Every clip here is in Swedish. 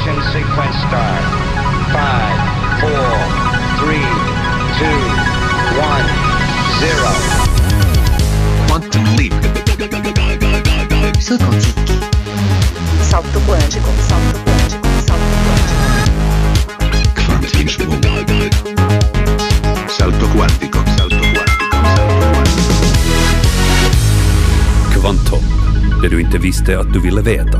Ignition sequence start. Five, four, three, two, one, zero. Quantum leap. Salto quântico, salto quântico, salto quântico. Quantum Salto quantico. Salto quantico. Salto det du inte visste att du ville veta.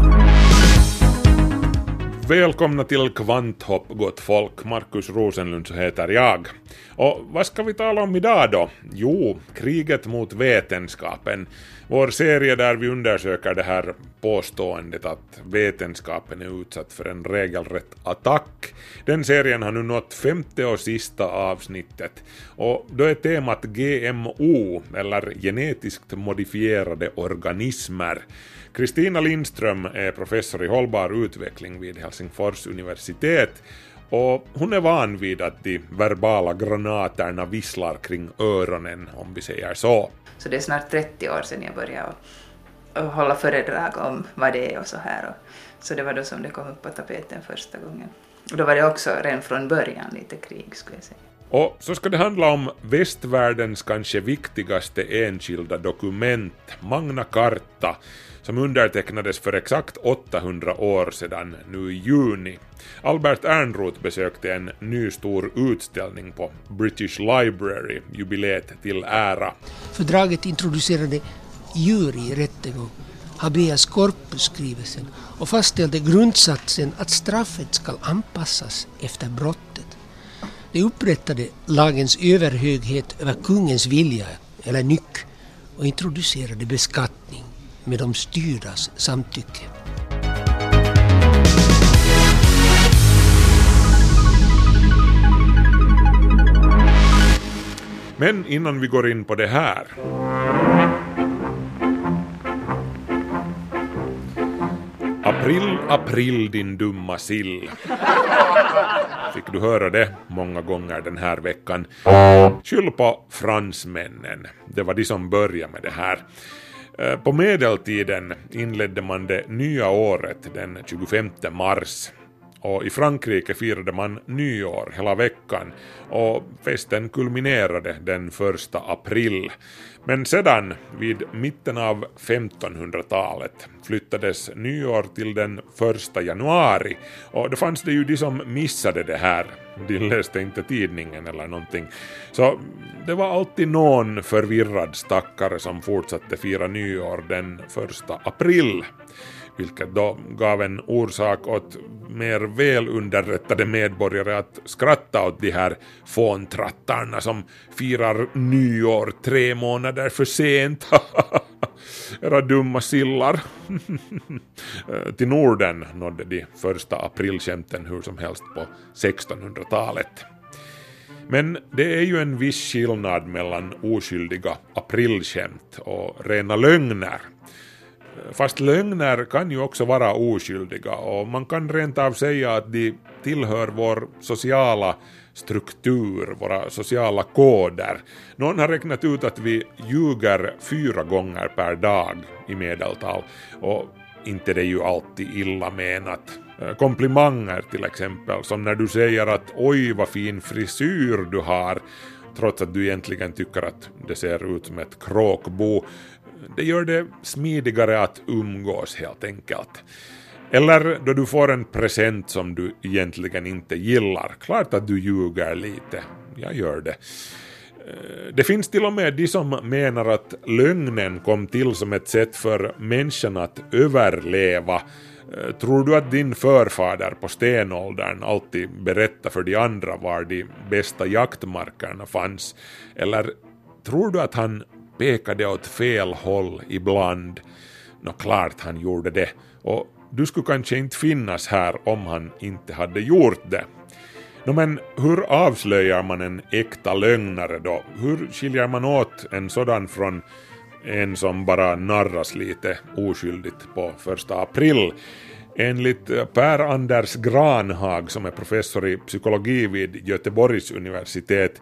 Välkomna till Kvanthopp, gott folk. Markus Rosenlund så heter jag. Och vad ska vi tala om idag då? Jo, kriget mot vetenskapen. Vår serie där vi undersöker det här påståendet att vetenskapen är utsatt för en regelrätt attack. Den serien har nu nått femte och sista avsnittet. Och då är temat GMO, eller genetiskt modifierade organismer. Kristina Lindström är professor i hållbar utveckling vid Helsingfors universitet och hon är van vid att de verbala granaterna visslar kring öronen, om vi säger så. Så det är snart 30 år sedan jag började och, och hålla föredrag om vad det är och så här. Och, så det var då som det kom upp på tapeten första gången. Och då var det också redan från början lite krig skulle jag säga. Och så ska det handla om västvärldens kanske viktigaste enskilda dokument, Magna Carta, som undertecknades för exakt 800 år sedan nu i juni. Albert Ernroth besökte en ny stor utställning på British Library, jubileet till ära. Fördraget introducerade djur i rätten och habeas corpus-skrivelsen och fastställde grundsatsen att straffet ska anpassas efter brottet. Det upprättade lagens överhöghet över kungens vilja, eller nyck, och introducerade beskattning med de styrdas samtycke. Men innan vi går in på det här. April, april din dumma sill. Fick du höra det många gånger den här veckan. Skyll på fransmännen. Det var de som började med det här. Eh, på medeltiden inledde man det nya året den 25 mars och i Frankrike firade man nyår hela veckan och festen kulminerade den 1 april. Men sedan, vid mitten av 1500-talet, flyttades nyår till den 1 januari och då fanns det ju de som missade det här. De läste inte tidningen eller någonting. Så det var alltid någon förvirrad stackare som fortsatte fira nyår den 1 april vilket då gav en orsak åt mer välunderrättade medborgare att skratta åt de här fåntrattarna som firar nyår tre månader för sent. Era dumma sillar. Till Norden nådde de första aprilskämten hur som helst på 1600-talet. Men det är ju en viss skillnad mellan oskyldiga aprilskämt och rena lögner. Fast lögner kan ju också vara oskyldiga och man kan rent av säga att de tillhör vår sociala struktur, våra sociala koder. Någon har räknat ut att vi ljuger fyra gånger per dag i medeltal och inte det är ju alltid illa menat. Eh, komplimanger till exempel, som när du säger att oj vad fin frisyr du har, trots att du egentligen tycker att det ser ut som ett kråkbo. Det gör det smidigare att umgås helt enkelt. Eller då du får en present som du egentligen inte gillar. Klart att du ljuger lite. Jag gör det. Eh, det finns till och med de som menar att lögnen kom till som ett sätt för människan att överleva. Eh, tror du att din förfader på stenåldern alltid berättade för de andra var de bästa jaktmarkerna fanns? Eller tror du att han pekade åt fel håll ibland? Nå, klart han gjorde det. Och du skulle kanske inte finnas här om han inte hade gjort det. Nå men hur avslöjar man en äkta lögnare då? Hur skiljer man åt en sådan från en som bara narras lite oskyldigt på första april? Enligt Per-Anders Granhag som är professor i psykologi vid Göteborgs universitet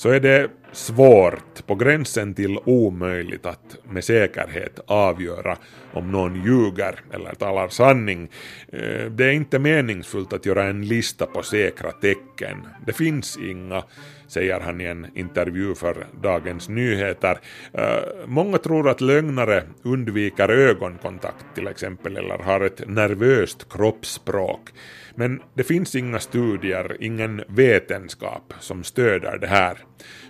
så är det svårt, på gränsen till omöjligt att med säkerhet avgöra om någon ljuger eller talar sanning. Eh, det är inte meningsfullt att göra en lista på säkra tecken. Det finns inga, säger han i en intervju för Dagens Nyheter. Eh, många tror att lögnare undviker ögonkontakt till exempel eller har ett nervöst kroppsspråk. Men det finns inga studier, ingen vetenskap som stöder det här.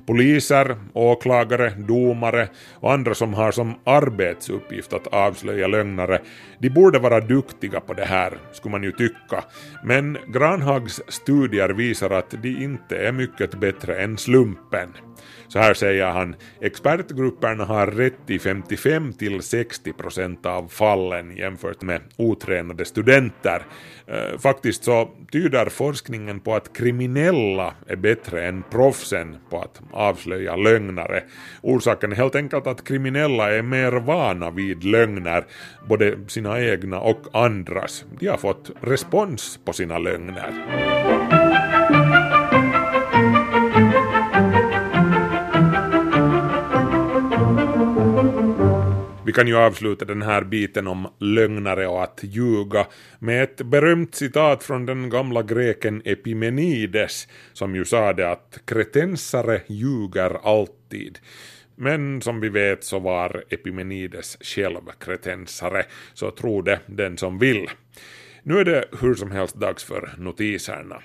Poliser, åklagare, domare och andra som har som arbetsuppgift att avslöja lögnare, de borde vara duktiga på det här, skulle man ju tycka. Men Granhags studier visar att de inte är mycket bättre än slumpen. Så här säger han, expertgrupperna har rätt i 55 till 60 procent av fallen jämfört med otränade studenter. Eh, faktiskt så tyder forskningen på att kriminella är bättre än proffsen på att avslöja lögnare. Orsaken är helt enkelt att kriminella är mer vana vid lögner, både sina egna och andras. De har fått respons på sina lögner. Vi kan ju avsluta den här biten om lögnare och att ljuga med ett berömt citat från den gamla greken Epimenides som ju sade att kretensare ljuger alltid. Men som vi vet så var Epimenides själv kretensare, så tro det den som vill. Nu är det hur som helst dags för notiserna.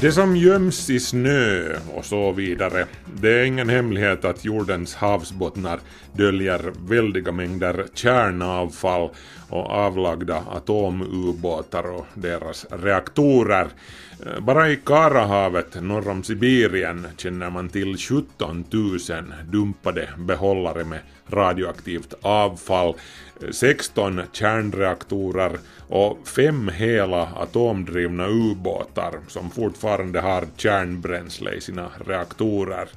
Det som göms i snö och så vidare. Det är ingen hemlighet att jordens havsbottnar döljer väldiga mängder kärnavfall och avlagda atomubåtar och deras reaktorer. Eh, bara i Karahavet norr om Sibirien känner man till 17 000 dumpade behållare med radioaktivt avfall, eh, 16 kärnreaktorer och fem hela atomdrivna ubåtar som fortfarande har kärnbränsle i sina reaktorer.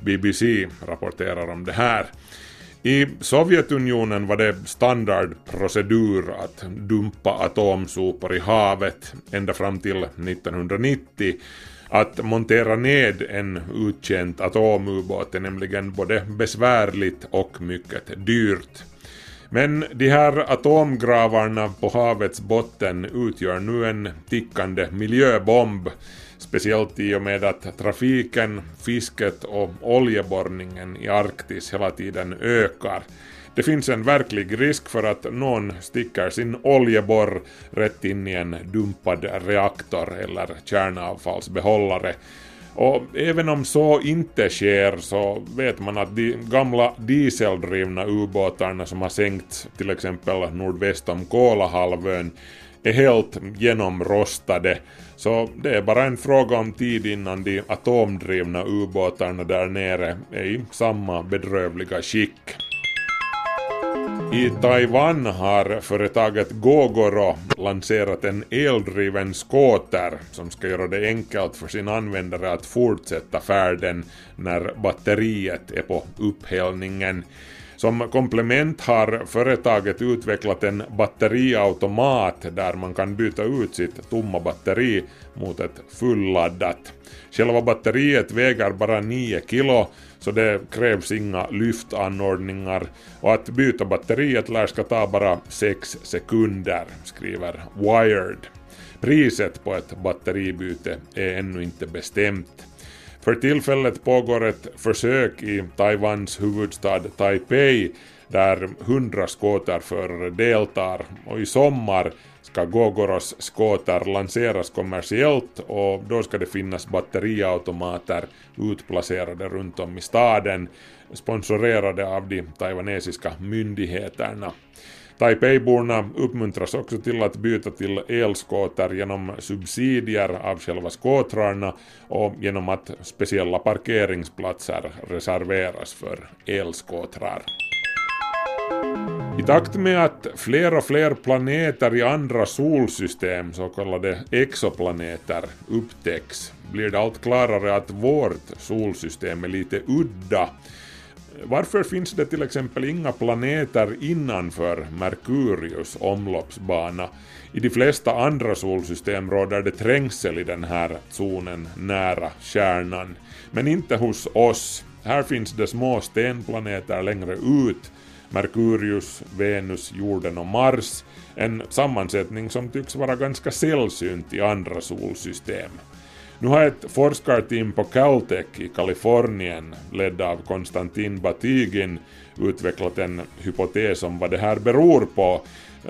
BBC rapporterar om det här. I Sovjetunionen var det standardprocedur att dumpa atomsopor i havet ända fram till 1990. Att montera ned en utkänt atomubåt är nämligen både besvärligt och mycket dyrt. Men de här atomgravarna på havets botten utgör nu en tickande miljöbomb, speciellt i och med att trafiken, fisket och oljeborrningen i Arktis hela tiden ökar. Det finns en verklig risk för att någon sticker sin oljeborr rätt in i en dumpad reaktor eller kärnavfallsbehållare och även om så inte sker så vet man att de gamla dieseldrivna ubåtarna som har sänkts till exempel nordväst om Kolahalvön är helt genomrostade. Så det är bara en fråga om tid innan de atomdrivna ubåtarna där nere är i samma bedrövliga skick. I Taiwan har företaget Gogoro lanserat en eldriven skoter som ska göra det enkelt för sin användare att fortsätta färden när batteriet är på upphällningen. Som komplement har företaget utvecklat en batteriautomat där man kan byta ut sitt tomma batteri mot ett fulladdat. Själva batteriet väger bara 9 kilo så det krävs inga lyftanordningar och att byta batteriet lär ska ta bara 6 sekunder, skriver Wired. Priset på ett batteribyte är ännu inte bestämt. För tillfället pågår ett försök i Taiwans huvudstad Taipei där 100 skoterförare deltar och i sommar ska Gogoros skoter lanseras kommersiellt och då ska det finnas batteriautomater utplacerade runt om i staden sponsorerade av de taiwanesiska myndigheterna. Taipeiborna uppmuntras också till att byta till elskåtar genom subsidier av själva skotrarna och genom att speciella parkeringsplatser reserveras för elskotrar. I takt med att fler och fler planeter i andra solsystem, så kallade exoplaneter, upptäcks blir det allt klarare att vårt solsystem är lite udda. Varför finns det till exempel inga planeter innanför Merkurius omloppsbana? I de flesta andra solsystem råder det trängsel i den här zonen nära stjärnan. Men inte hos oss. Här finns det små stenplaneter längre ut. Merkurius, Venus, jorden och Mars. En sammansättning som tycks vara ganska sällsynt i andra solsystem. Nu har ett forskarteam på Caltech i Kalifornien, ledd av Konstantin Batygin, utvecklat en hypotes om vad det här beror på.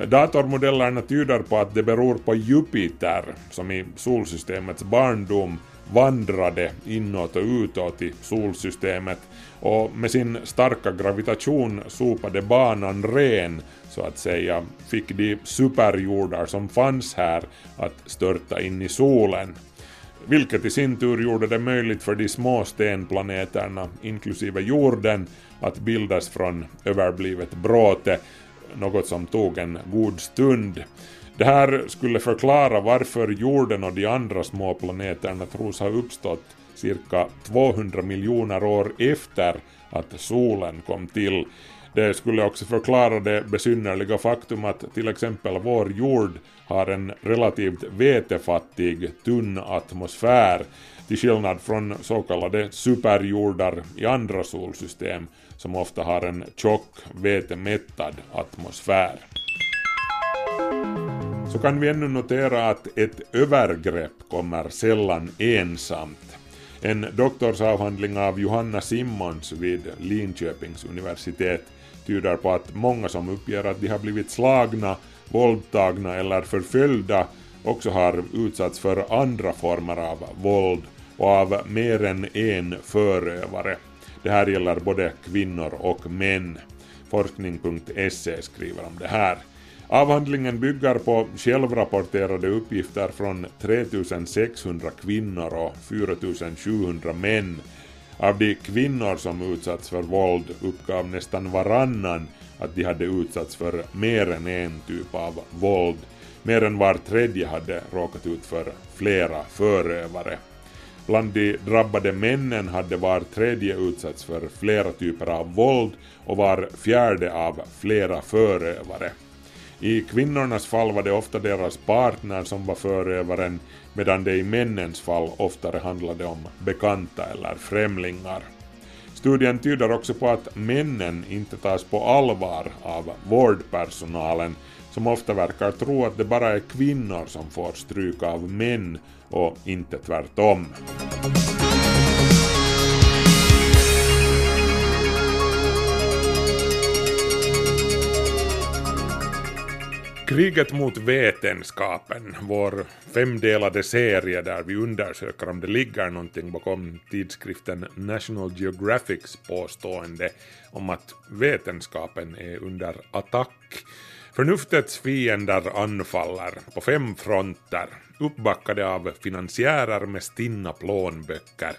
Datormodellerna tyder på att det beror på Jupiter, som i solsystemets barndom vandrade inåt och utåt i solsystemet. Och med sin starka gravitation sopade banan ren så att säga. Fick de superjordar som fanns här att störta in i solen vilket i sin tur gjorde det möjligt för de små stenplaneterna, inklusive jorden, att bildas från överblivet bråte, något som tog en god stund. Det här skulle förklara varför jorden och de andra små planeterna tros ha uppstått cirka 200 miljoner år efter att solen kom till. Det skulle också förklara det besynnerliga faktum att till exempel vår jord har en relativt vetefattig, tunn atmosfär till skillnad från så kallade superjordar i andra solsystem som ofta har en tjock, vetemättad atmosfär. Så kan vi ännu notera att ett övergrepp kommer sällan ensamt. En doktorsavhandling av Johanna Simmons vid Linköpings universitet tyder på att många som uppger att de har blivit slagna, våldtagna eller förföljda också har utsatts för andra former av våld och av mer än en förövare. Det här gäller både kvinnor och män. Forskning.se skriver om det här. Avhandlingen bygger på självrapporterade uppgifter från 3600 kvinnor och 4700 män av de kvinnor som utsatts för våld uppgav nästan varannan att de hade utsatts för mer än en typ av våld. Mer än var tredje hade råkat ut för flera förövare. Bland de drabbade männen hade var tredje utsatts för flera typer av våld och var fjärde av flera förövare. I kvinnornas fall var det ofta deras partner som var förövaren medan det i männens fall oftare handlade om bekanta eller främlingar. Studien tyder också på att männen inte tas på allvar av vårdpersonalen som ofta verkar tro att det bara är kvinnor som får stryk av män och inte tvärtom. Kriget mot vetenskapen, vår femdelade serie där vi undersöker om det ligger någonting bakom tidskriften National Geographics påstående om att vetenskapen är under attack. Förnuftets fiender anfaller på fem fronter, uppbackade av finansiärer med stinna plånböcker.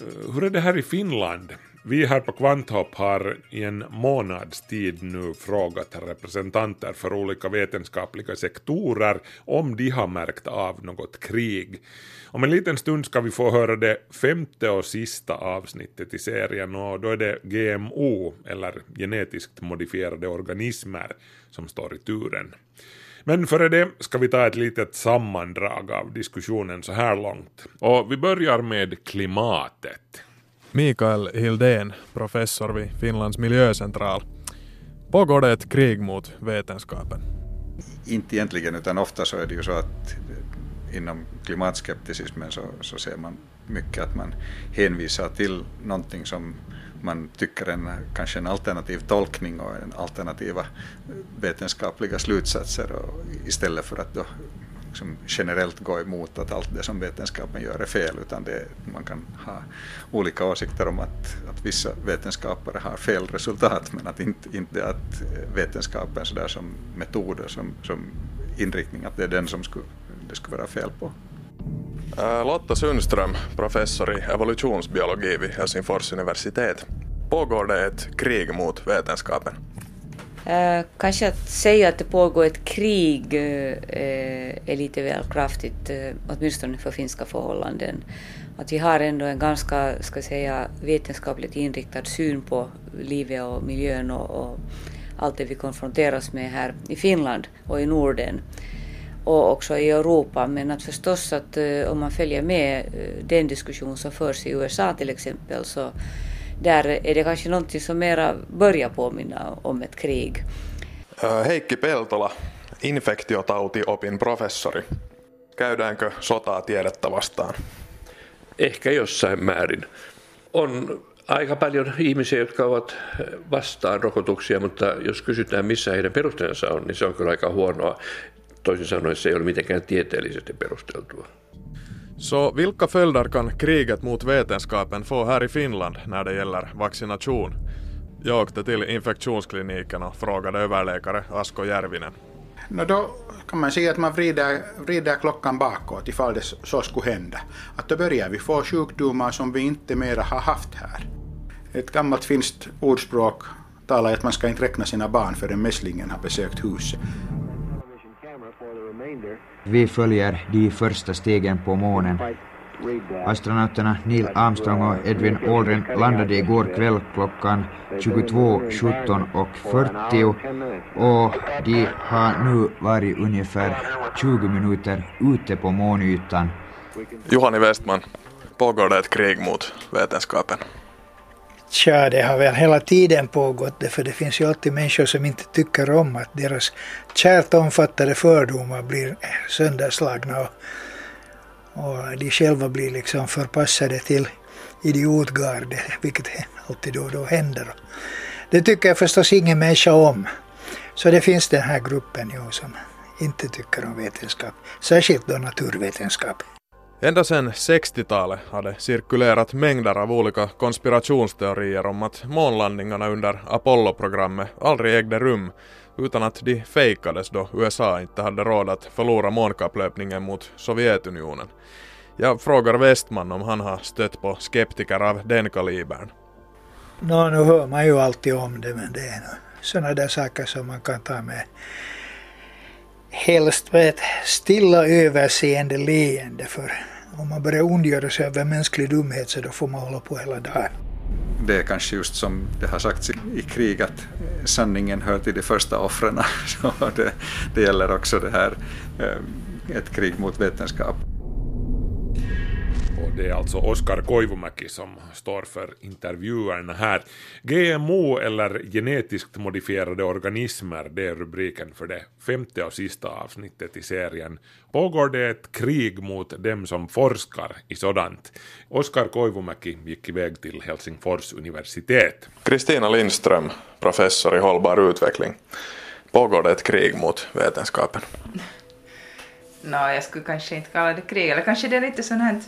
Eh, hur är det här i Finland? Vi här på Kvanthopp har i en månads tid nu frågat representanter för olika vetenskapliga sektorer om de har märkt av något krig. Om en liten stund ska vi få höra det femte och sista avsnittet i serien och då är det GMO, eller genetiskt modifierade organismer, som står i turen. Men före det ska vi ta ett litet sammandrag av diskussionen så här långt. Och vi börjar med klimatet. Mikael Hildén, professor vid Finlands miljöcentral. Pågår det ett krig mot vetenskapen? Inte egentligen, utan ofta så är det ju så att inom klimatskepticismen så, så ser man mycket att man hänvisar till någonting som man tycker är kanske en alternativ tolkning och en alternativa vetenskapliga slutsatser och istället för att då liksom generellt gå emot att allt det som vetenskapen gör är fel, utan det, man kan ha olika åsikter om att, att vissa vetenskapare har fel resultat, men att inte, inte att vetenskapen så där som metod och som, som inriktning, att det är den som skulle, det skulle vara fel på. Äh, Lotta Sundström, professor i evolutionsbiologi vid Helsingfors universitet. Pågår det ett krig mot vetenskapen? Eh, kanske att säga att det pågår ett krig eh, eh är lite väl kraftigt, eh, åtminstone för finska förhållanden. Att vi har ändå en ganska, ska säga, vetenskapligt inriktad syn på livet och miljön och, och allt det vi konfronteras med här i Finland och i Norden och också i Europa. Men att förstås att eh, om man följer med eh, den diskussion som förs i USA till exempel så där är det kanske någonting som mera börjar påminna om ett krig. Heikki Peltola, infektiotautiopin professori. Käydäänkö sotaa tiedettä vastaan? Ehkä jossain määrin. On aika paljon ihmisiä, jotka ovat vastaan rokotuksia, mutta jos kysytään missä heidän perusteensa on, niin se on kyllä aika huonoa. Toisin sanoen se ei ole mitenkään tieteellisesti perusteltua. Så vilka följder kan kriget mot vetenskapen få här i Finland när det gäller vaccination? Jag åkte till infektionskliniken och frågade överläkare Asko Järvinen. No då kan man säga att man vrider, vrider klockan bakåt ifall det så skulle hända. Att då börjar vi få sjukdomar som vi inte mera har haft här. Ett gammalt finskt ordspråk talar att man ska inte räkna sina barn förrän mässlingen har besökt huset. Vi följer de första stegen på månen. Astronauterna Neil Armstrong och Edwin Aldrin landade igår kväll klockan 22.17.40 och och de har nu varit ungefär 20 minuter ute på månytan. Juhani Westman, pågår det ett krig mot vetenskapen? Tja, det har väl hela tiden pågått det, för det finns ju alltid människor som inte tycker om att deras kärt omfattade fördomar blir sönderslagna och, och de själva blir liksom förpassade till idiotgarde, vilket alltid då och då händer. Det tycker jag förstås ingen människa om. Så det finns den här gruppen jo, som inte tycker om vetenskap, särskilt då naturvetenskap. Ända sedan 60-talet har det cirkulerat mängder av olika konspirationsteorier om att månlandningarna under Apollo-programmet aldrig ägde rum utan att de fejkades då USA inte hade råd att förlora månkapplöpningen mot Sovjetunionen. Jag frågar Westman om han har stött på skeptiker av den kalibern. Nå, nu hör man ju alltid om det, men det är sådana där saker som man kan ta med helst med ett stilla överseende leende för om man börjar ondgöra sig över mänsklig dumhet så då får man hålla på hela dagen. Det är kanske just som det har sagts i krig att eh, sanningen hör till de första offren. det, det gäller också det här, eh, ett krig mot vetenskap. Och Det är alltså Oskar Koivumäki som står för intervjuerna här. GMO eller genetiskt modifierade organismer, det är rubriken för det femte och sista avsnittet i serien. Pågår det ett krig mot dem som forskar i sådant? Oskar Koivumäki gick iväg till Helsingfors universitet. Kristina Lindström, professor i hållbar utveckling. Pågår det ett krig mot vetenskapen? No, jag skulle kanske inte kalla det krig, eller kanske det är lite sån här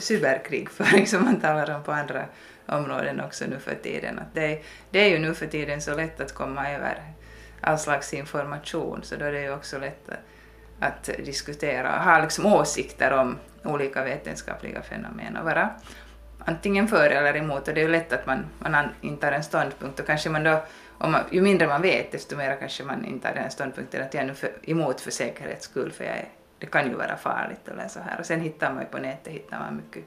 cyberkrigföring som man talar om på andra områden också nu för tiden. Att det, det är ju nu för tiden så lätt att komma över all slags information, så då är det ju också lätt att diskutera och ha liksom åsikter om olika vetenskapliga fenomen och vara antingen för eller emot. Och det är ju lätt att man, man intar en ståndpunkt och kanske man då, om man, ju mindre man vet, desto mer kanske man intar den ståndpunkten att jag är nu för, emot för säkerhets skull, för jag är det kan ju vara farligt eller så här. Och sen hittar man ju på nätet hittar man mycket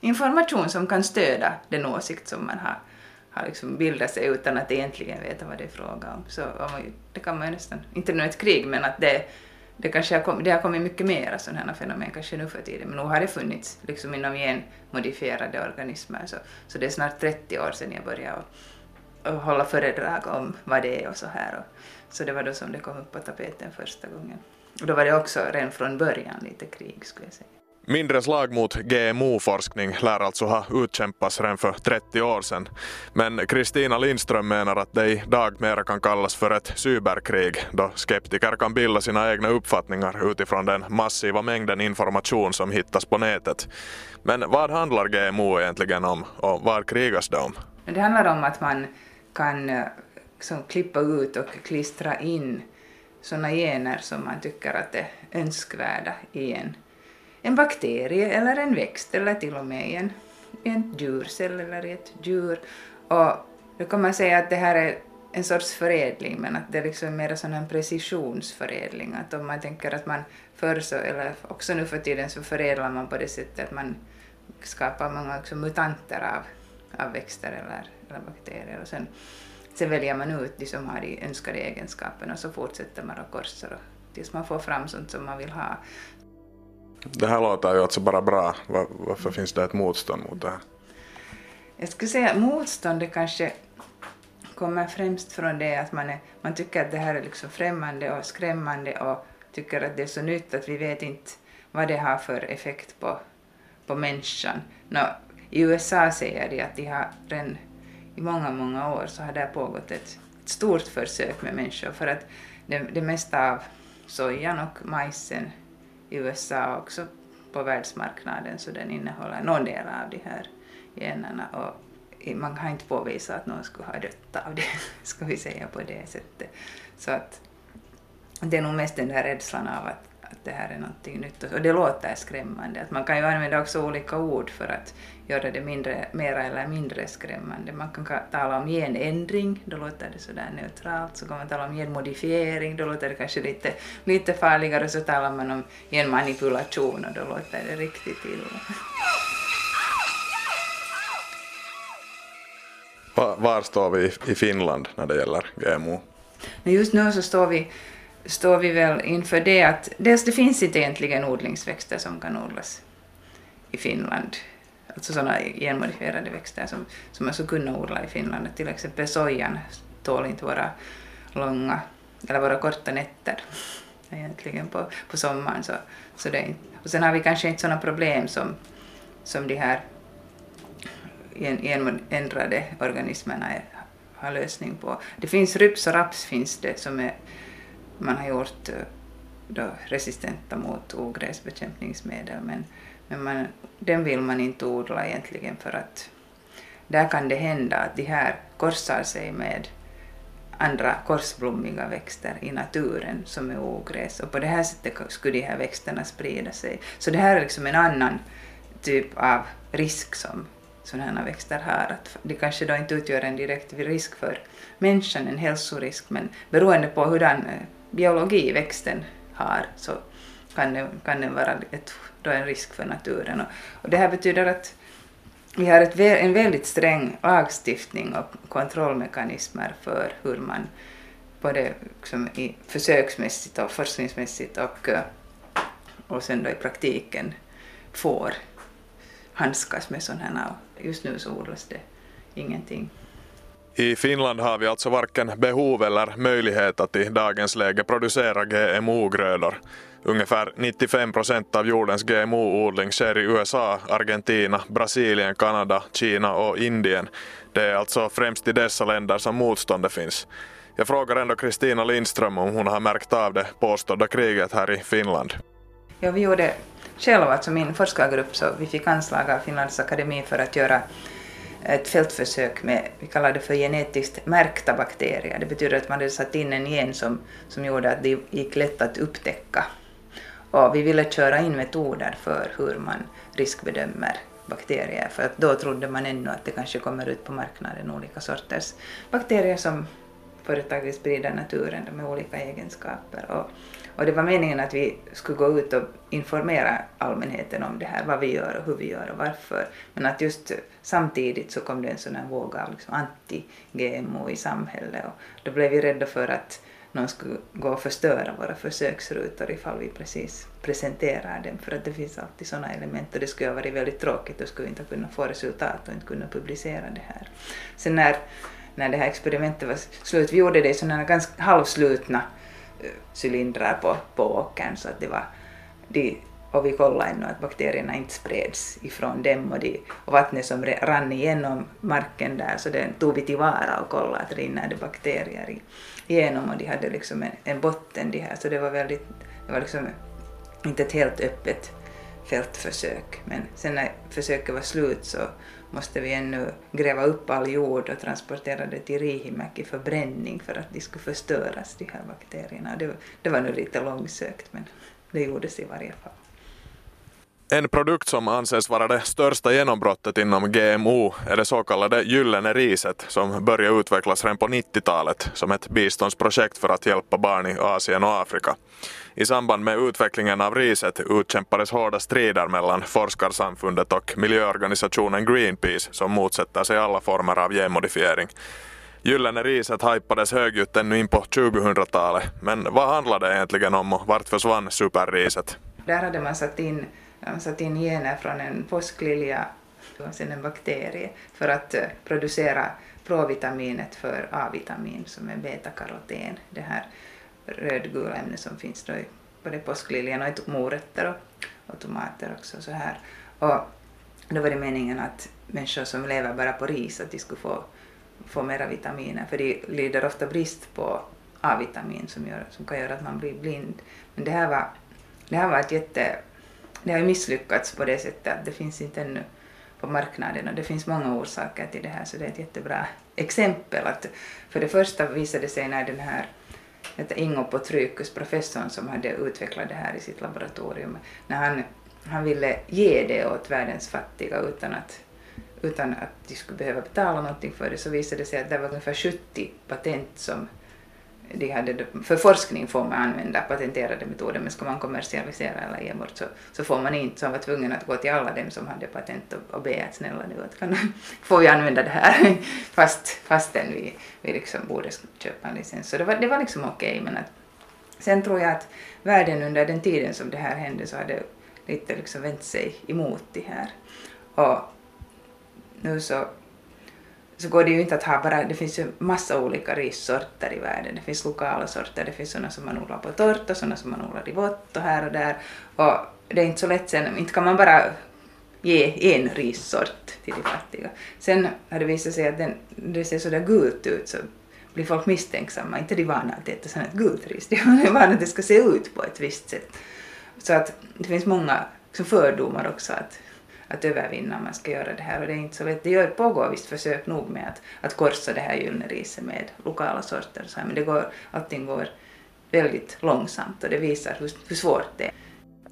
information som kan stödja den åsikt som man har, har liksom bildat sig utan att egentligen veta vad det är fråga om. Så det kan man ju nästan, inte nu ett krig, men att det, det kanske har kommit, det har kommit mycket mera sådana här fenomen kanske nu för tiden, men nu har det funnits liksom inom genmodifierade organismer, så, så det är snart 30 år sedan jag började och, och hålla föredrag om vad det är och så här. Och, så det var då som det kom upp på tapeten första gången. Och då var det också redan från början lite krig skulle jag säga. Mindre slag mot GMO-forskning lär alltså ha utkämpats redan för 30 år sedan. Men Kristina Lindström menar att det idag mera kan kallas för ett cyberkrig då skeptiker kan bilda sina egna uppfattningar utifrån den massiva mängden information som hittas på nätet. Men vad handlar GMO egentligen om och vad krigas det om? Det handlar om att man kan liksom, klippa ut och klistra in sådana gener som man tycker att är önskvärda i en, en bakterie eller en växt eller till och med i en, en djurcell eller i ett djur. Och då kan man säga att det här är en sorts förädling men att det är liksom mer sån en precisionsförädling. Att om man tänker att man förr så, eller också nu för tiden så förädlar man på det sättet att man skapar många också mutanter av, av växter eller, eller bakterier och sen, sen väljer man ut de som har de önskade egenskaperna och så fortsätter man och korsar och, tills man får fram sånt som man vill ha. Det här låter ju alltså bara bra. Var, varför finns det ett motstånd mot det här? Jag skulle säga att motståndet kanske kommer främst från det att man, är, man tycker att det här är liksom främmande och skrämmande och tycker att det är så nytt att vi vet inte vad det har för effekt på, på människan. Nå, I USA säger de att de har redan i många, många år så har det pågått ett, ett stort försök med människor för att det, det mesta av sojan och majsen i USA och också på världsmarknaden så den innehåller någon del av de här generna och man kan inte påvisa att någon skulle ha dött av det, ska vi säga på det sättet. Så att det är nog mest den där rädslan av att, att det här är någonting nytt och det låter skrämmande. Att man kan ju använda också olika ord för att göra det mindre, mera eller mindre skrämmande. Man kan tala om genändring, då låter det sådär neutralt. Så kan man tala om genmodifiering, då låter det kanske lite, lite farligare. Så talar man om genmanipulation och då låter det riktigt illa. Var står vi i Finland när det gäller GMO? Just nu så står vi, står vi väl inför det att dels det finns inte egentligen odlingsväxter som kan odlas i Finland. Alltså sådana genmodifierade växter som, som man skulle kunna odla i Finland. Till exempel sojan tål inte våra långa eller våra korta nätter egentligen på, på sommaren. Så, så det inte. Och sen har vi kanske inte sådana problem som, som de här ändrade organismerna har lösning på. Det finns ryps och raps finns det som är, man har gjort eh, då resistenta mot ogräsbekämpningsmedel men, men man, den vill man inte odla egentligen för att där kan det hända att de här korsar sig med andra korsblommiga växter i naturen som är ogräs och på det här sättet skulle de här växterna sprida sig. Så det här är liksom en annan typ av risk som sådana här växter har. Att det kanske då inte utgör en direkt risk för människan, en hälsorisk, men beroende på hurdan eh, biologi växten har så kan den, kan den vara ett, då en risk för naturen. Och, och det här betyder att vi har ett, en väldigt sträng lagstiftning och kontrollmekanismer för hur man både liksom i försöksmässigt och forskningsmässigt och, eh, och sen då i praktiken får handskas med sådana här just nu så odlas det ingenting. I Finland har vi alltså varken behov eller möjlighet att i dagens läge producera GMO-grödor. Ungefär 95 procent av jordens GMO-odling sker i USA, Argentina, Brasilien, Kanada, Kina och Indien. Det är alltså främst i dessa länder som motståndet finns. Jag frågar ändå Kristina Lindström om hon har märkt av det påstådda kriget här i Finland. Ja, vi gjorde själva, alltså min forskargrupp, så vi fick anslag av Finlands akademi för att göra ett fältförsök med, vi kallar det för genetiskt märkta bakterier. Det betyder att man hade satt in en gen som, som gjorde att det gick lätt att upptäcka. Och vi ville köra in metoder för hur man riskbedömer bakterier, för att då trodde man ännu att det kanske kommer ut på marknaden olika sorters bakterier som företaget sprider naturen med olika egenskaper. Och och det var meningen att vi skulle gå ut och informera allmänheten om det här, vad vi gör och hur vi gör och varför. Men att just samtidigt så kom det en sån här våg av liksom anti-GMO i samhället och då blev vi rädda för att någon skulle gå och förstöra våra försöksrutor ifall vi precis presenterar dem, för att det finns alltid sådana element och det skulle ha varit väldigt tråkigt, då skulle vi inte kunna få resultat och inte kunna publicera det här. Sen när, när det här experimentet var slut, vi gjorde det i sådana ganska halvslutna cylindrar på, på åkern så att det var de, och vi kollade ännu att bakterierna inte spreds ifrån dem och, de, och vattnet som rann igenom marken där så den tog vi tillvara och kollade att rinner det bakterier igenom och de hade liksom en, en botten de här. Så det var väldigt, det var liksom inte ett helt öppet fältförsök. Men sen när försöket var slut så måste vi ännu gräva upp all jord och transportera det till Riihimäki för bränning för att de skulle förstöras, de här bakterierna. Det, det var nog lite långsökt men det gjordes i varje fall. En produkt som anses vara det största genombrottet inom GMO är det så kallade gyllene riset som började utvecklas redan på 90-talet som ett biståndsprojekt för att hjälpa barn i Asien och Afrika. I samband med utvecklingen av riset utkämpades hårda strider mellan forskarsamfundet och miljöorganisationen Greenpeace som motsätter sig alla former av genmodifiering. Gyllene riset hajpades högljutt ännu in på 2000-talet, men vad handlade det egentligen om och vart försvann superriset? Där hade man satt in, man satt in gener från en påsklilja och sen en bakterie för att eh, producera provitaminet för A-vitamin som är betakaroten, det här rödgula ämnen som finns då i både påskliljan och i morötter och, och tomater också så här. Och då var det meningen att människor som lever bara på ris att de skulle få, få mera vitaminer för de lider ofta brist på A-vitamin som, gör, som kan göra att man blir blind. Men det här var, det här var ett jätte... Det har misslyckats på det sättet att det finns inte ännu på marknaden och det finns många orsaker till det här så det är ett jättebra exempel. Att för det första visade det sig när den här heter Ingo Potrykus, professorn som hade utvecklat det här i sitt laboratorium, när han, han ville ge det åt världens fattiga utan att, utan att de skulle behöva betala någonting för det, så visade det sig att det var ungefär 70 patent som de hade, för forskning får man använda patenterade metoder, men ska man kommersialisera eller ge bort så, så får man inte, så han var tvungen att gå till alla dem som hade patent och, och be att snälla nu, att kan, får vi använda det här, fast, fastän vi, vi liksom borde köpa en licens. Så det var, det var liksom okej, okay, men att, sen tror jag att världen under den tiden som det här hände så hade lite liksom vänt sig emot det här. Och nu så så går det ju inte att ha bara, det finns ju massa olika rissorter i världen. Det finns lokala sorter, det finns sådana som man odlar på torrt och sådana som man odlar i vått och här och där. Och det är inte så lätt sen, inte kan man bara ge en rissort till de fattiga. Sen har det visat sig att den, det ser sådär gult ut så blir folk misstänksamma, inte de vana att äta sådant gult ris, de är vana att det ska se ut på ett visst sätt. Så att det finns många liksom fördomar också att att övervinna om man ska göra det här och det är inte så lätt. Det gör, pågår visst försök nog med att, att korsa det här gyllene riset med lokala sorter så här, men det går, allting går väldigt långsamt och det visar hur, hur svårt det är.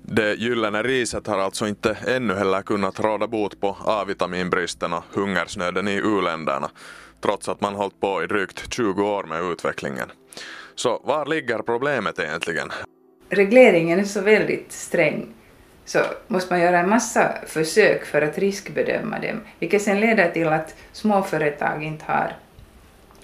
Det gyllene riset har alltså inte ännu heller kunnat råda bot på A-vitaminbristen och hungersnöden i u-länderna, trots att man hållit på i drygt 20 år med utvecklingen. Så var ligger problemet egentligen? Regleringen är så väldigt sträng så måste man göra en massa försök för att riskbedöma dem, vilket sen leder till att småföretag inte har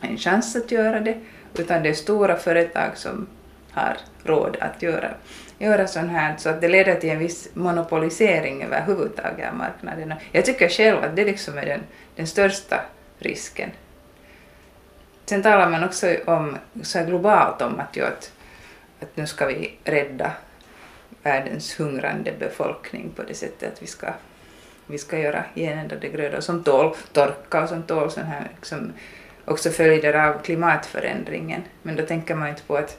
en chans att göra det, utan det är stora företag som har råd att göra, göra sånt här, så att det leder till en viss monopolisering överhuvudtaget av marknaden. Jag tycker själv att det liksom är den, den största risken. Sen talar man också om, så globalt om att, ju att, att nu ska vi rädda världens hungrande befolkning på det sättet att vi ska, vi ska göra genändade grödor som tål torka och som tål sån här liksom, också följder av klimatförändringen. Men då tänker man inte på att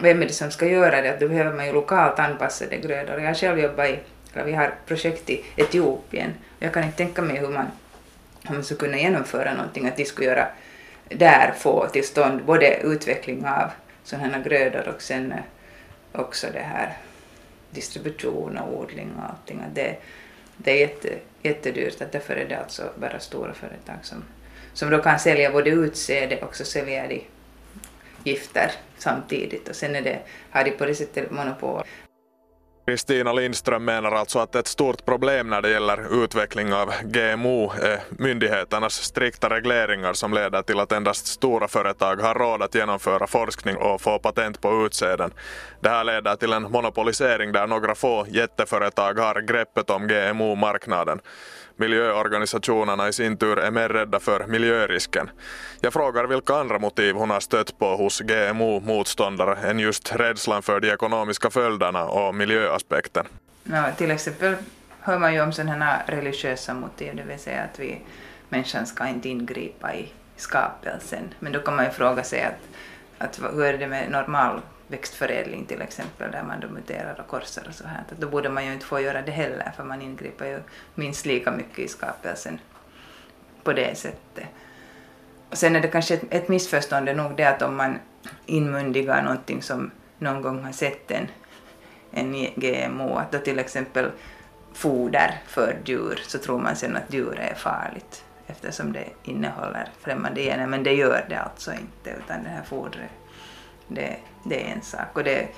vem är det som ska göra det, att då behöver man ju lokalt anpassade grödor. Jag har själv jobbat i, eller vi har projekt i Etiopien, jag kan inte tänka mig hur man, hur man skulle kunna genomföra någonting, att de skulle göra där få till stånd både utveckling av sådana här grödor och sen eh, också det här distribution och odling och allting. Det, det är jätte, jättedyrt, att därför är det alltså bara stora företag som, som då kan sälja både utsäde och så säljer de gifter samtidigt och sen är det, har de på det sättet monopol. Kristina Lindström menar alltså att ett stort problem när det gäller utveckling av GMO är myndigheternas strikta regleringar som leder till att endast stora företag har råd att genomföra forskning och få patent på utsäden. Det här leder till en monopolisering där några få jätteföretag har greppet om GMO-marknaden. Miljöorganisationerna i sin tur är mer rädda för miljörisken. Jag frågar vilka andra motiv hon har stött på hos GMO-motståndare än just rädslan för de ekonomiska följderna och miljöaspekten. Ja, till exempel hör man ju om sådana religiösa motiv, det vill säga att vi, människan ska inte ingripa i skapelsen. Men då kan man ju fråga sig att, att hur är det med normal växtförädling till exempel där man då muterar och korsar och så här. Då borde man ju inte få göra det heller för man ingriper ju minst lika mycket i skapelsen på det sättet. Och sen är det kanske ett, ett missförstånd nog det att om man inmundigar någonting som någon gång har sett en, en GMO, att då till exempel foder för djur så tror man sen att djur är farligt eftersom det innehåller främmande gener, men det gör det alltså inte utan det här fodret, det, det är en sak och det,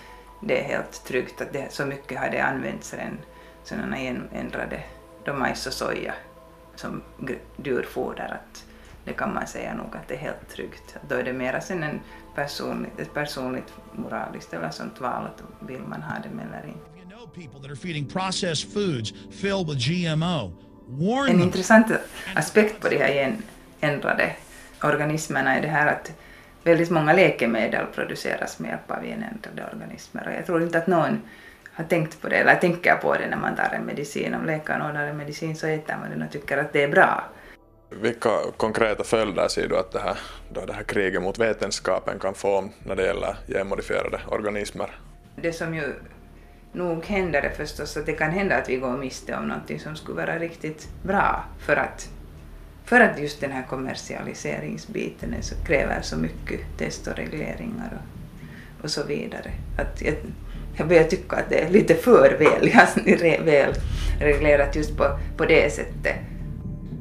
det är helt tryggt att det, så mycket har det använts redan sådana ändrade då majs och soja som djurfoder att det kan man säga nog att det är helt tryggt. Då är det mera sen en personligt, ett personligt moraliskt eller sånt val att vill man ha det eller inte. En intressant aspekt på de här ändrade organismerna är det här att väldigt många läkemedel produceras med hjälp av genändrade organismer och jag tror inte att någon har tänkt på det eller tänker på det när man tar en medicin. Om läkaren ordnar en medicin så äter man den och tycker att det är bra. Vilka konkreta följder ser du att det här, då det här kriget mot vetenskapen kan få när det gäller genmodifierade organismer? Det som ju nog händer är förstås att det kan hända att vi går miste om någonting som skulle vara riktigt bra för att, för att just den här kommersialiseringsbiten är så, kräver så mycket test och regleringar och, och så vidare. Att jag, jag börjar tycka att det är lite för väl, väl reglerat just på, på det sättet.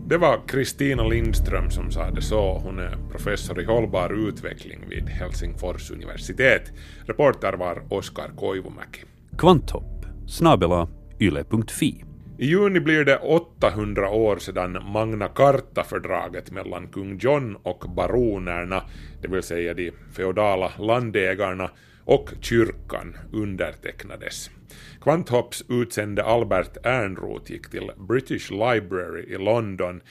Det var Kristina Lindström som sa det så. Hon är professor i hållbar utveckling vid Helsingfors universitet. Reporter var Oskar Koivumäki. Kvanthopp snabela yle.fi. I juni blir det 800 år sedan Magna Carta-fördraget mellan kung John och baronerna, det vill säga de feodala landägarna, och kyrkan undertecknades. Kvanthopps utsände Albert Ernroth gick till British Library i London.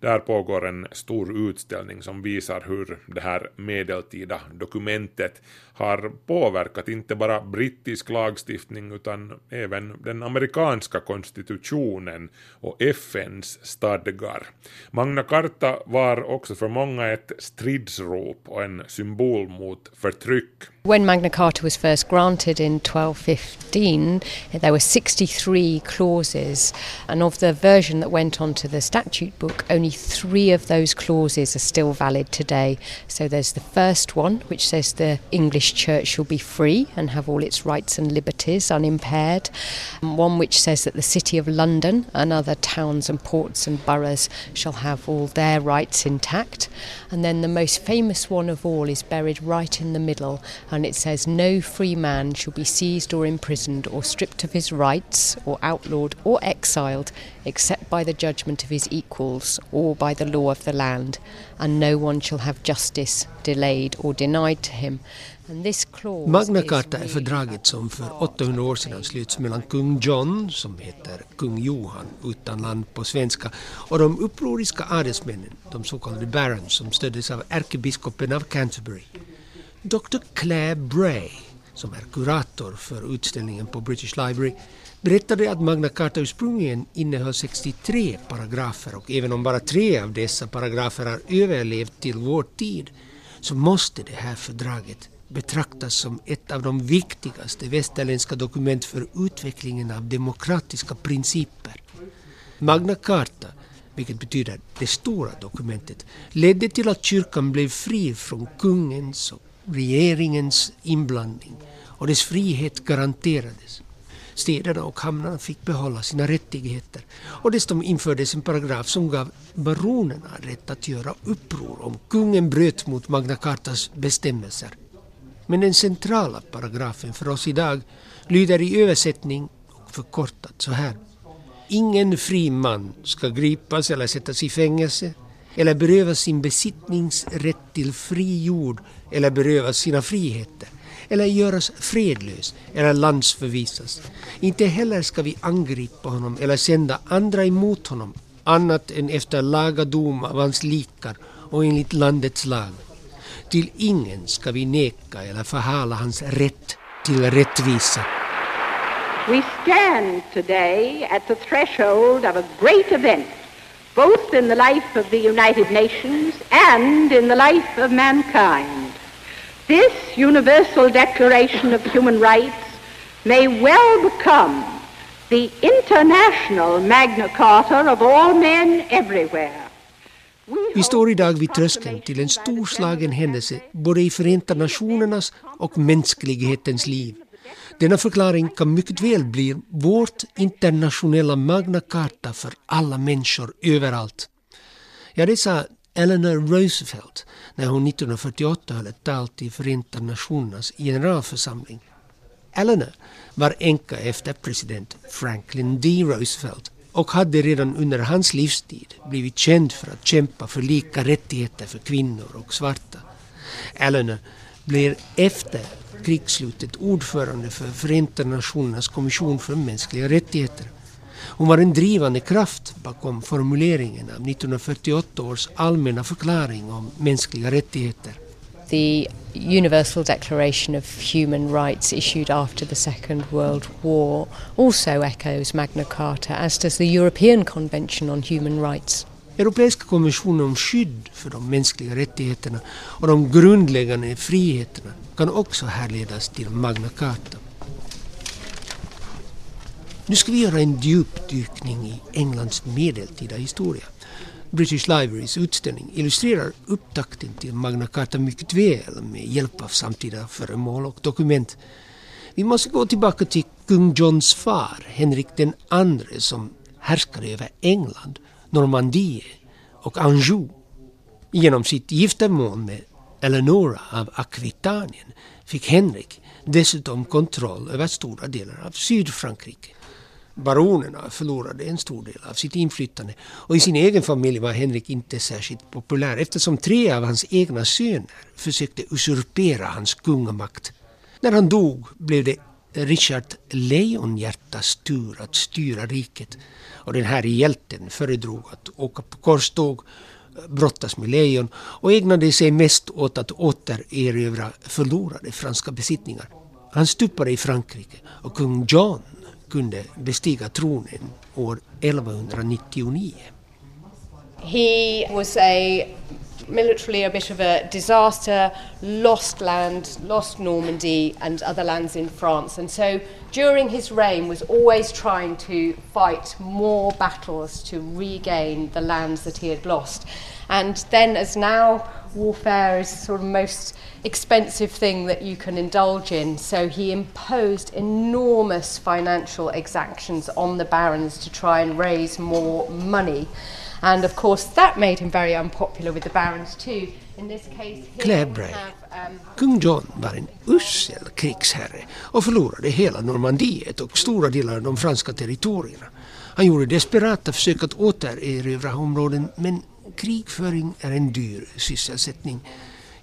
Där pågår en stor utställning som visar hur det här medeltida dokumentet har påverkat inte bara brittisk lagstiftning utan även den amerikanska konstitutionen och FNs stadgar. Magna Carta var också för många ett stridsrop och en symbol mot förtryck. When Magna Carta was first granted in 1215, there were 63 clauses, and of the version that went onto the statute book, only three of those clauses are still valid today. So there's the first one, which says the English church shall be free and have all its rights and liberties unimpaired. Um, one which says that the city of London and other towns and ports and boroughs shall have all their rights intact. And then the most famous one of all is buried right in the middle, and it says, No free man shall be seized or imprisoned or stripped of his rights or outlawed or exiled except by the judgment of his equals or by the law of the land, and no one shall have justice delayed or denied to him. Magna Carta är fördraget som för 800 år sedan slöts mellan kung John, som heter kung Johan utan land på svenska, och de upproriska adelsmännen, de så kallade barons, som stöddes av ärkebiskopen av Canterbury. Dr. Claire Bray, som är kurator för utställningen på British Library, berättade att Magna Carta ursprungligen innehöll 63 paragrafer och även om bara tre av dessa paragrafer har överlevt till vår tid så måste det här fördraget betraktas som ett av de viktigaste västerländska dokument för utvecklingen av demokratiska principer. Magna Carta, vilket betyder det stora dokumentet, ledde till att kyrkan blev fri från kungens och regeringens inblandning och dess frihet garanterades. Städerna och hamnarna fick behålla sina rättigheter och dessutom infördes en paragraf som gav baronerna rätt att göra uppror om kungen bröt mot Magna Cartas bestämmelser. Men den centrala paragrafen för oss idag lyder i översättning och förkortat så här. Ingen fri man ska gripas eller sättas i fängelse eller berövas sin besittningsrätt till fri jord eller berövas sina friheter eller göras fredlös eller landsförvisas. Inte heller ska vi angripa honom eller sända andra emot honom annat än efter laga dom av hans likar och enligt landets lag. Till ingen ska vi neka eller förhala hans rätt till rättvisa. We stand today at the threshold of a great event, both in the life of the United Nations and in the life of mankind. This Universal Declaration of Human Rights may well become the international Magna Carta of all men everywhere. Vi står idag vid tröskeln till en storslagen händelse både i Förenta Nationernas och mänsklighetens liv. Denna förklaring kan mycket väl bli vårt internationella Magna Carta för alla människor överallt. Ja, det sa Eleanor Roosevelt när hon 1948 höll ett tal till Förenta Nationernas generalförsamling. Eleanor var änka efter president Franklin D. Roosevelt och hade redan under hans livstid blivit känd för att kämpa för lika rättigheter för kvinnor och svarta. Eleanor blev efter krigsslutet ordförande för Förenta Nationernas kommission för mänskliga rättigheter. Hon var en drivande kraft bakom formuleringen av 1948 års allmänna förklaring om mänskliga rättigheter. The Universal Declaration of Human Rights issued after the Second World War also echoes Magna Carta, as does the European Convention on Human Rights. Europeiska konventionen om skydd för de mänskliga rättigheterna och de grundläggande friheterna kan också härledas till Magna Carta. Nu ska vi göra en djupdykning i Englands medeltida historia. British Libraries utställning illustrerar upptakten till Magna Carta mycket väl med hjälp av samtida föremål och dokument. Vi måste gå tillbaka till kung Johns far, Henrik den andre, som härskade över England, Normandie och Anjou. Genom sitt giftermål med Eleonora av Aquitanien fick Henrik dessutom kontroll över stora delar av Sydfrankrike. Baronerna förlorade en stor del av sitt inflytande och i sin egen familj var Henrik inte särskilt populär eftersom tre av hans egna söner försökte usurpera hans kungamakt. När han dog blev det Richard Lejonhjärtas tur att styra riket och den här hjälten föredrog att åka på korståg, brottas med lejon och ägnade sig mest åt att återerövra förlorade franska besittningar. Han stupade i Frankrike och kung John kunde bestiga tronen år 1199. He was a militarily a bit of a disaster, lost land, lost Normandy and other lands in France. And so during his reign was always trying to fight more battles to regain the lands that he had lost. And then as now warfare is sort of most expensive thing that you can indulge in. So he imposed enormous financial exactions on the barons to try and raise more money. And of course, that made him very unpopular with the barons too. In this case, Claire Bray. Kung John var en usel krigsherre och förlorade hela Normandiet och stora delar av de franska territorierna. Han gjorde desperata försök att återerövra områden men krigföring är en dyr sysselsättning.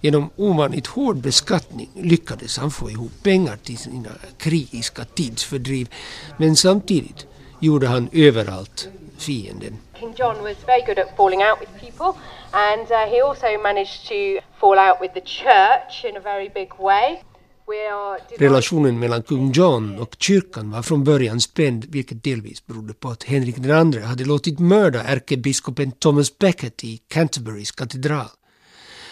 Genom ovanligt hård beskattning lyckades han få ihop pengar till sina krigiska tidsfördriv. Men samtidigt gjorde han överallt fienden. King John was very good at falling out with people, and uh, he also managed to fall out with the church in a very big way. Relationen mellan kung John och kyrkan var från början spänd vilket delvis berodde på att Henrik II hade låtit mörda ärkebiskopen Thomas Becket i Canterburys katedral.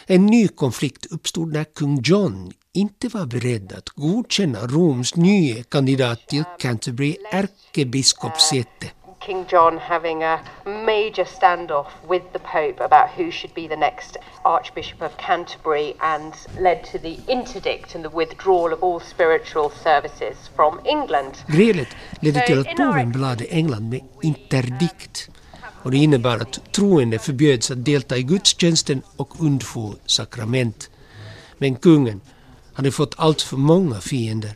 En ny konflikt uppstod när kung John inte var beredd att godkänna Roms nye kandidat till Canterbury ärkebiskopssäte. King John having a major standoff with the Pope about who should be the next Archbishop of Canterbury and led to the interdict and the withdrawal of all spiritual services from England. Grälet ledde till att påven belade England med interdikt och det innebar att troende förbjöds att delta i gudstjänsten och undfå sakrament. Men kungen hade fått allt för många fiender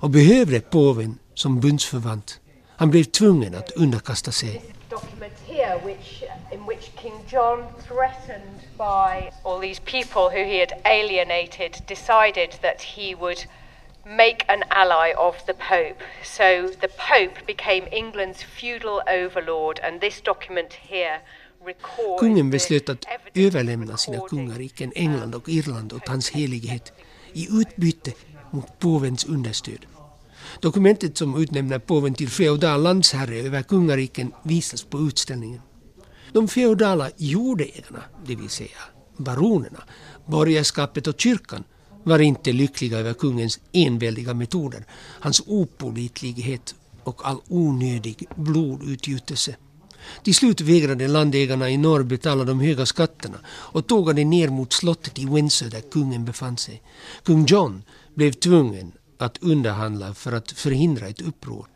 och behövde påven som bundsförvant. Han blev tvungen att underkasta sig. document here which in which King John threatened by all these people who he had alienated decided that he would make an ally of the Pope. So the Pope became England's feudal overlord and this document here Kungen beslöt att överlämna sina kungariken England och Irland åt hans helighet i utbyte mot påvens understöd. Dokumentet som utnämner påven till feodal landsherre över kungariken visas på utställningen. De feodala jordägarna, det vill säga baronerna, borgerskapet och kyrkan var inte lyckliga över kungens enväldiga metoder, hans opålitlighet och all onödig blodutgjutelse. Till slut vägrade landägarna i norr betala de höga skatterna och tågade ner mot slottet i Windsor där kungen befann sig. Kung John blev tvungen att underhandla för att förhindra ett uppror.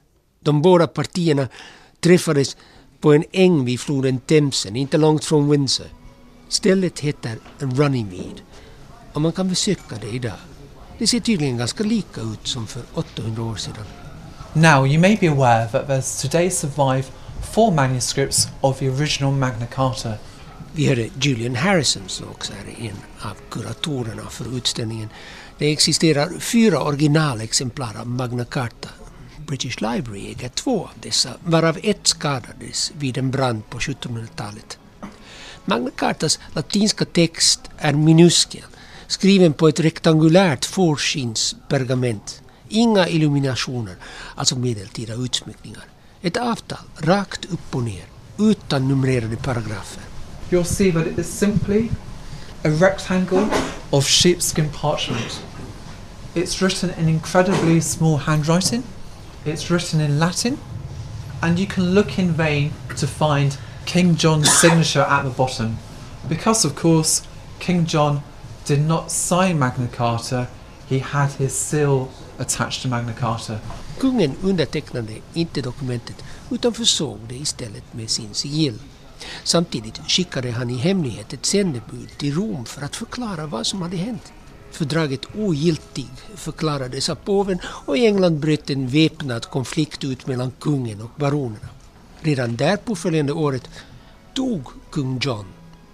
De båda partierna träffades på en äng vid floden Themsen, inte långt från Windsor. Stället heter Runnymede och man kan besöka det idag. Det ser tydligen ganska lika ut som för 800 år sedan. Now, you may be aware that there's today survive four manuscripts of the original Magna Carta. Vi hörde Julian Harrison som också är en av kuratorerna för utställningen. Det existerar fyra originalexemplar av Magna Carta. British Library äger två av dessa, varav ett skadades vid en brand på 1700-talet. Magna Cartas latinska text är minuskel, skriven på ett rektangulärt fårskinnspergament. Inga illuminationer, alltså medeltida utsmyckningar. Ett avtal, rakt upp och ner, utan numrerade paragrafer. You'll see that it is simply a rectangle of sheepskin parchment. It's written in incredibly small handwriting. It's written in Latin. And you can look in vain to find King John's signature at the bottom. Because, of course, King John did not sign Magna Carta, he had his seal attached to Magna Carta. Kungen undertecknade inte dokumentet utan försåg det istället med sin sigill. Samtidigt skickade han i hemlighet ett sändebud till Rom för att förklara vad som hade hänt. Fördraget ogiltig förklarades av påven och i England bröt en väpnad konflikt ut mellan kungen och baronerna. Redan därpå följande året dog kung John,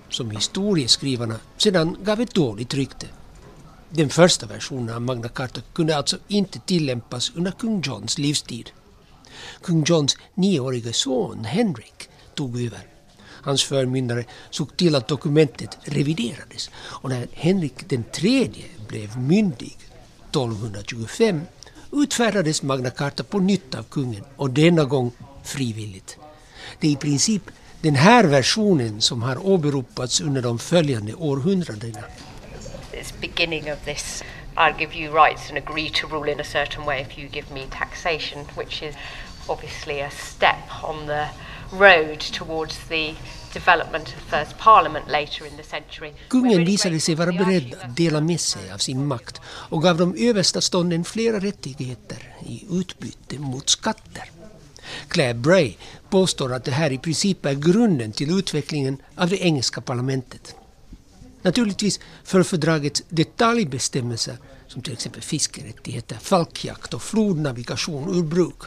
som historieskrivarna sedan gav ett dåligt rykte. Den första versionen av Magna Carta kunde alltså inte tillämpas under kung Johns livstid. Kung Johns nioårige son Henrik tog över. Hans förmyndare såg till att dokumentet reviderades och när Henrik den tredje blev myndig 1225 utfärdades Magna Carta på nytt av kungen och denna gång frivilligt. Det är i princip den här versionen som har åberopats under de följande århundradena. It's beginning of this I'll give you rights and agree to rule in a certain way if you give me taxation, which is obviously a step on the Kungen visade sig vara beredd att dela med sig av sin makt och gav de översta stånden flera rättigheter i utbyte mot skatter. Claire Bray påstår att det här i princip är grunden till utvecklingen av det engelska parlamentet. Naturligtvis för fördragets detaljbestämmelser som till exempel fiskerättigheter, falkjakt och flodnavigation ur bruk.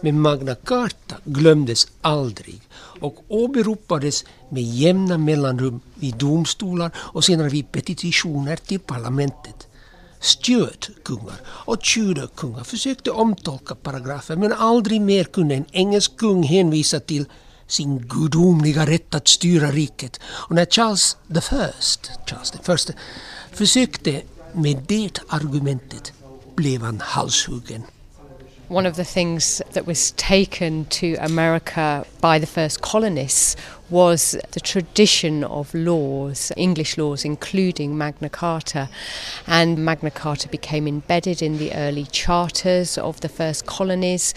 Men Magna Carta glömdes aldrig och åberopades med jämna mellanrum vid domstolar och senare vid petitioner till parlamentet. Stuart-kungar och Tudor-kungar försökte omtolka paragrafer men aldrig mer kunde en engelsk kung hänvisa till sin gudomliga rätt att styra riket. Och när Charles the First, Charles the First försökte med det argumentet blev han halshuggen. One of the things that was taken to America by the first colonists was the tradition of laws, English laws, including Magna Carta. And Magna Carta became embedded in the early charters of the first colonies.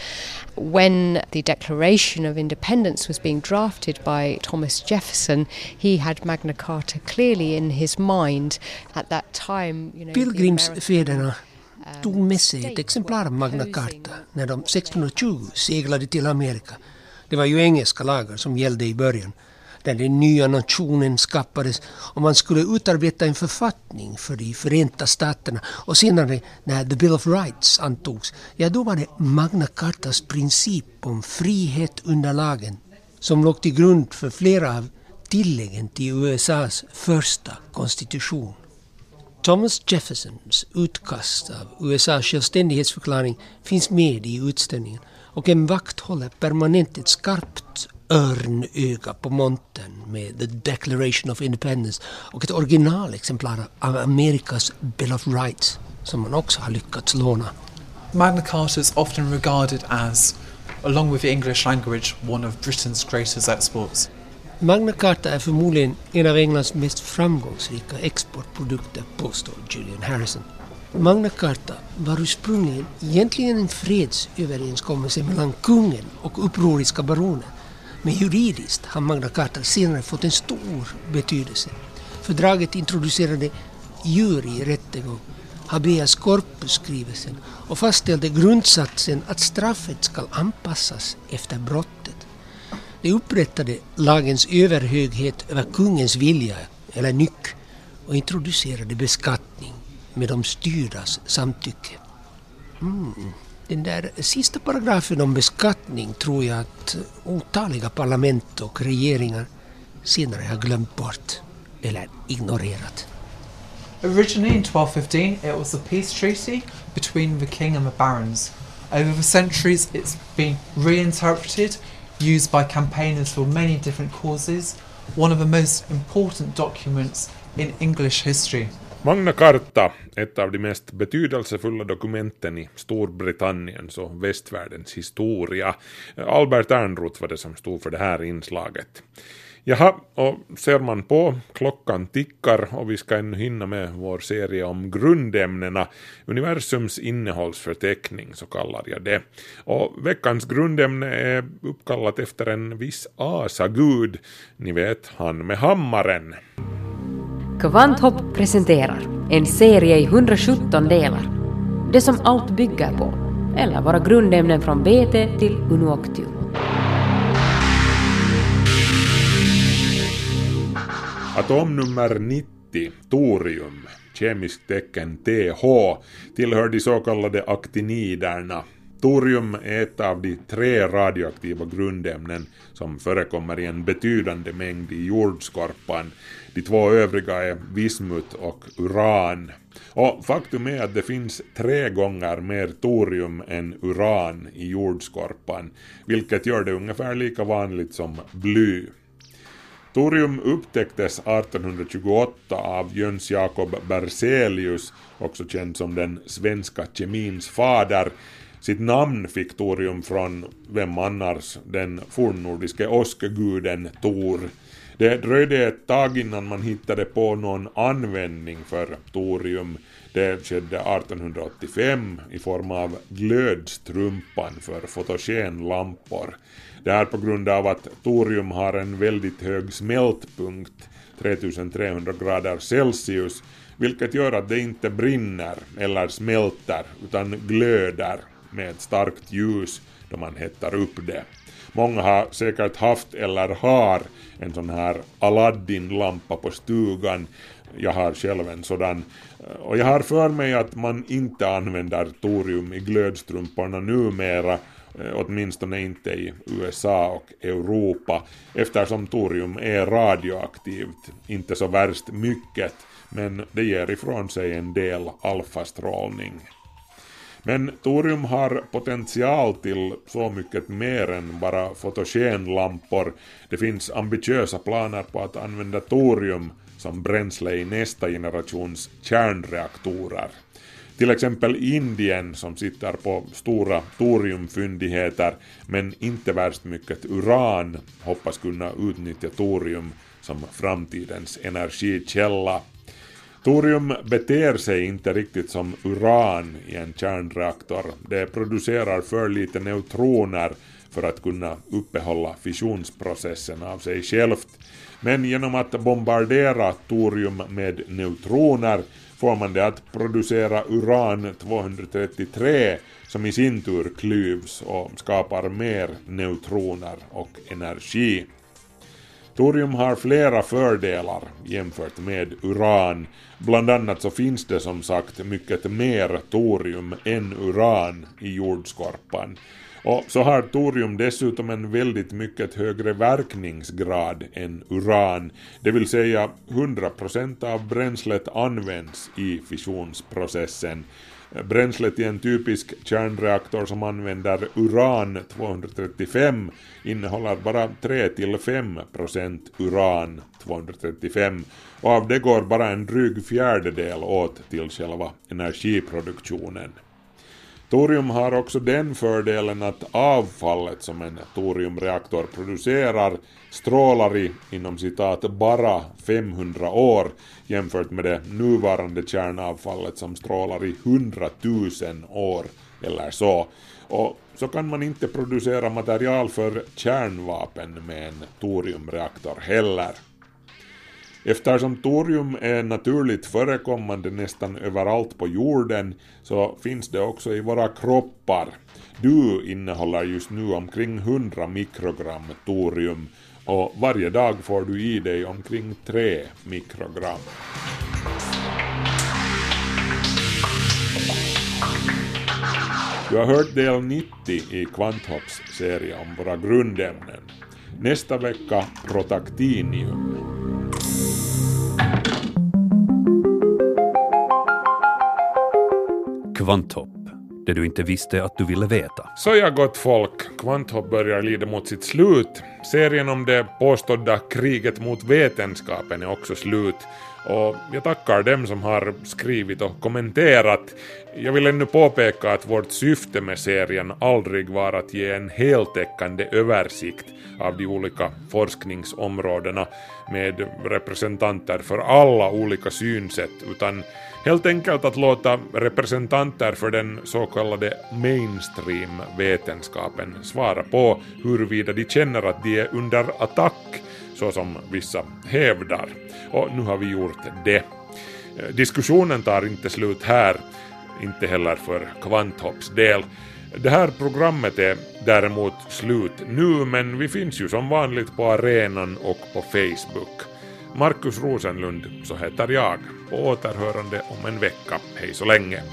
When the Declaration of Independence was being drafted by Thomas Jefferson, he had Magna Carta clearly in his mind at that time. You know, the Pilgrimsfäderna tog med sig ett exemplar av Magna Carta när de 1620 seglade till Amerika. Det var ju engelska lagar som gällde i början, där den nya nationen skapades och man skulle utarbeta en författning för de Förenta Staterna och senare när The Bill of Rights antogs, ja då var det Magna Cartas princip om frihet under lagen som låg till grund för flera av tilläggen till USAs första konstitution. Thomas Jeffersons utkast av USAs självständighetsförklaring finns med i utställningen och en vakt håller permanent ett skarpt örnöga på montern med The Declaration of Independence och ett originalexemplar av Amerikas Bill of Rights som man också har lyckats låna. Magna Carta is often regarded as, along with the English language, one of Britain's greatest exports. Magna Carta är förmodligen en av Englands mest framgångsrika exportprodukter, påstår Julian Harrison. Magna Carta var ursprungligen egentligen en fredsöverenskommelse mellan kungen och upproriska baroner. Men juridiskt har Magna Carta senare fått en stor betydelse. Fördraget introducerade juryrättegång habeas corpus-skrivelsen och fastställde grundsatsen att straffet ska anpassas efter brottet. Det upprättade lagens överhöghet över kungens vilja, eller nyck, och introducerade beskattning med de styrdas samtycke. Mm. Den där sista paragrafen om beskattning tror jag att otaliga parlament och regeringar senare har glömt bort eller ignorerat. Originally in 1215, it was a peace treaty between the king and the barons. Over the centuries, it's been reinterpreted, used by campaigners for many different causes, one of the most important documents in English history. Magna Carta, ett av de mest betydelsefulla dokumenten i Storbritanniens och västvärldens historia. Albert Ernroth var det som stod för det här inslaget. Jaha, och ser man på, klockan tickar och vi ska ännu hinna med vår serie om grundämnena, universums innehållsförteckning så kallar jag det. Och veckans grundämne är uppkallat efter en viss asagud, ni vet han med hammaren. Kvanthopp presenterar en serie i 117 delar. Det som allt bygger på, eller våra grundämnen från BT till Unuoctium. Atomnummer 90, torium, kemiskt tecken TH, tillhör de så kallade aktiniderna. Torium är ett av de tre radioaktiva grundämnen som förekommer i en betydande mängd i jordskorpan. De två övriga är vismut och uran. Och faktum är att det finns tre gånger mer torium än uran i jordskorpan, vilket gör det ungefär lika vanligt som bly. Torium upptäcktes 1828 av Jöns Jakob Berzelius, också känd som den svenska kemins fader. Sitt namn fick torium från, vem annars, den fornnordiske åskguden Tor. Det dröjde ett tag innan man hittade på någon användning för torium. Det skedde 1885 i form av glödstrumpan för fotogenlampor. Det är på grund av att torium har en väldigt hög smältpunkt, 3300 grader Celsius, vilket gör att det inte brinner eller smälter utan glöder med ett starkt ljus då man hettar upp det. Många har säkert haft eller har en sån här Aladdin-lampa på stugan. Jag har själv en sådan. Och jag har för mig att man inte använder torium i glödstrumporna numera Eh, åtminstone inte i USA och Europa eftersom torium är radioaktivt, inte så värst mycket, men det ger ifrån sig en del alfastrålning. Men torium har potential till så mycket mer än bara fotogenlampor. Det finns ambitiösa planer på att använda torium som bränsle i nästa generations kärnreaktorer. Till exempel Indien som sitter på stora toriumfyndigheter men inte värst mycket uran hoppas kunna utnyttja torium som framtidens energikälla. Torium beter sig inte riktigt som uran i en kärnreaktor. Det producerar för lite neutroner för att kunna uppehålla fissionsprocessen av sig självt. Men genom att bombardera torium med neutroner får man det att producera uran-233 som i sin tur klyvs och skapar mer neutroner och energi. Torium har flera fördelar jämfört med uran. Bland annat så finns det som sagt mycket mer torium än uran i jordskorpan. Och så har torium dessutom en väldigt mycket högre verkningsgrad än uran, det vill säga 100% av bränslet används i fissionsprocessen. Bränslet i en typisk kärnreaktor som använder uran-235 innehåller bara 3-5% uran-235 och av det går bara en dryg fjärdedel åt till själva energiproduktionen. Torium har också den fördelen att avfallet som en toriumreaktor producerar strålar i inom citat bara 500 år jämfört med det nuvarande kärnavfallet som strålar i 100 000 år eller så. Och så kan man inte producera material för kärnvapen med en toriumreaktor heller. Eftersom torium är naturligt förekommande nästan överallt på jorden så finns det också i våra kroppar. Du innehåller just nu omkring 100 mikrogram torium och varje dag får du i dig omkring 3 mikrogram. Du har hört del 90 i Kvanthopps serie om våra grundämnen. Nästa vecka protaktinium. Kvanthopp, det du inte visste att du ville veta. Så jag gott folk, Kvanthopp börjar lida mot sitt slut. Serien om det påstådda kriget mot vetenskapen är också slut. Och jag tackar dem som har skrivit och kommenterat. Jag vill ännu påpeka att vårt syfte med serien aldrig var att ge en heltäckande översikt av de olika forskningsområdena med representanter för alla olika synsätt, utan helt enkelt att låta representanter för den så kallade mainstream-vetenskapen svara på huruvida de känner att de är under attack, så som vissa hävdar. Och nu har vi gjort det. Eh, diskussionen tar inte slut här, inte heller för Kvanthopps del. Det här programmet är däremot slut nu, men vi finns ju som vanligt på arenan och på Facebook. Markus Rosenlund, så heter jag. På återhörande om en vecka. Hej så länge.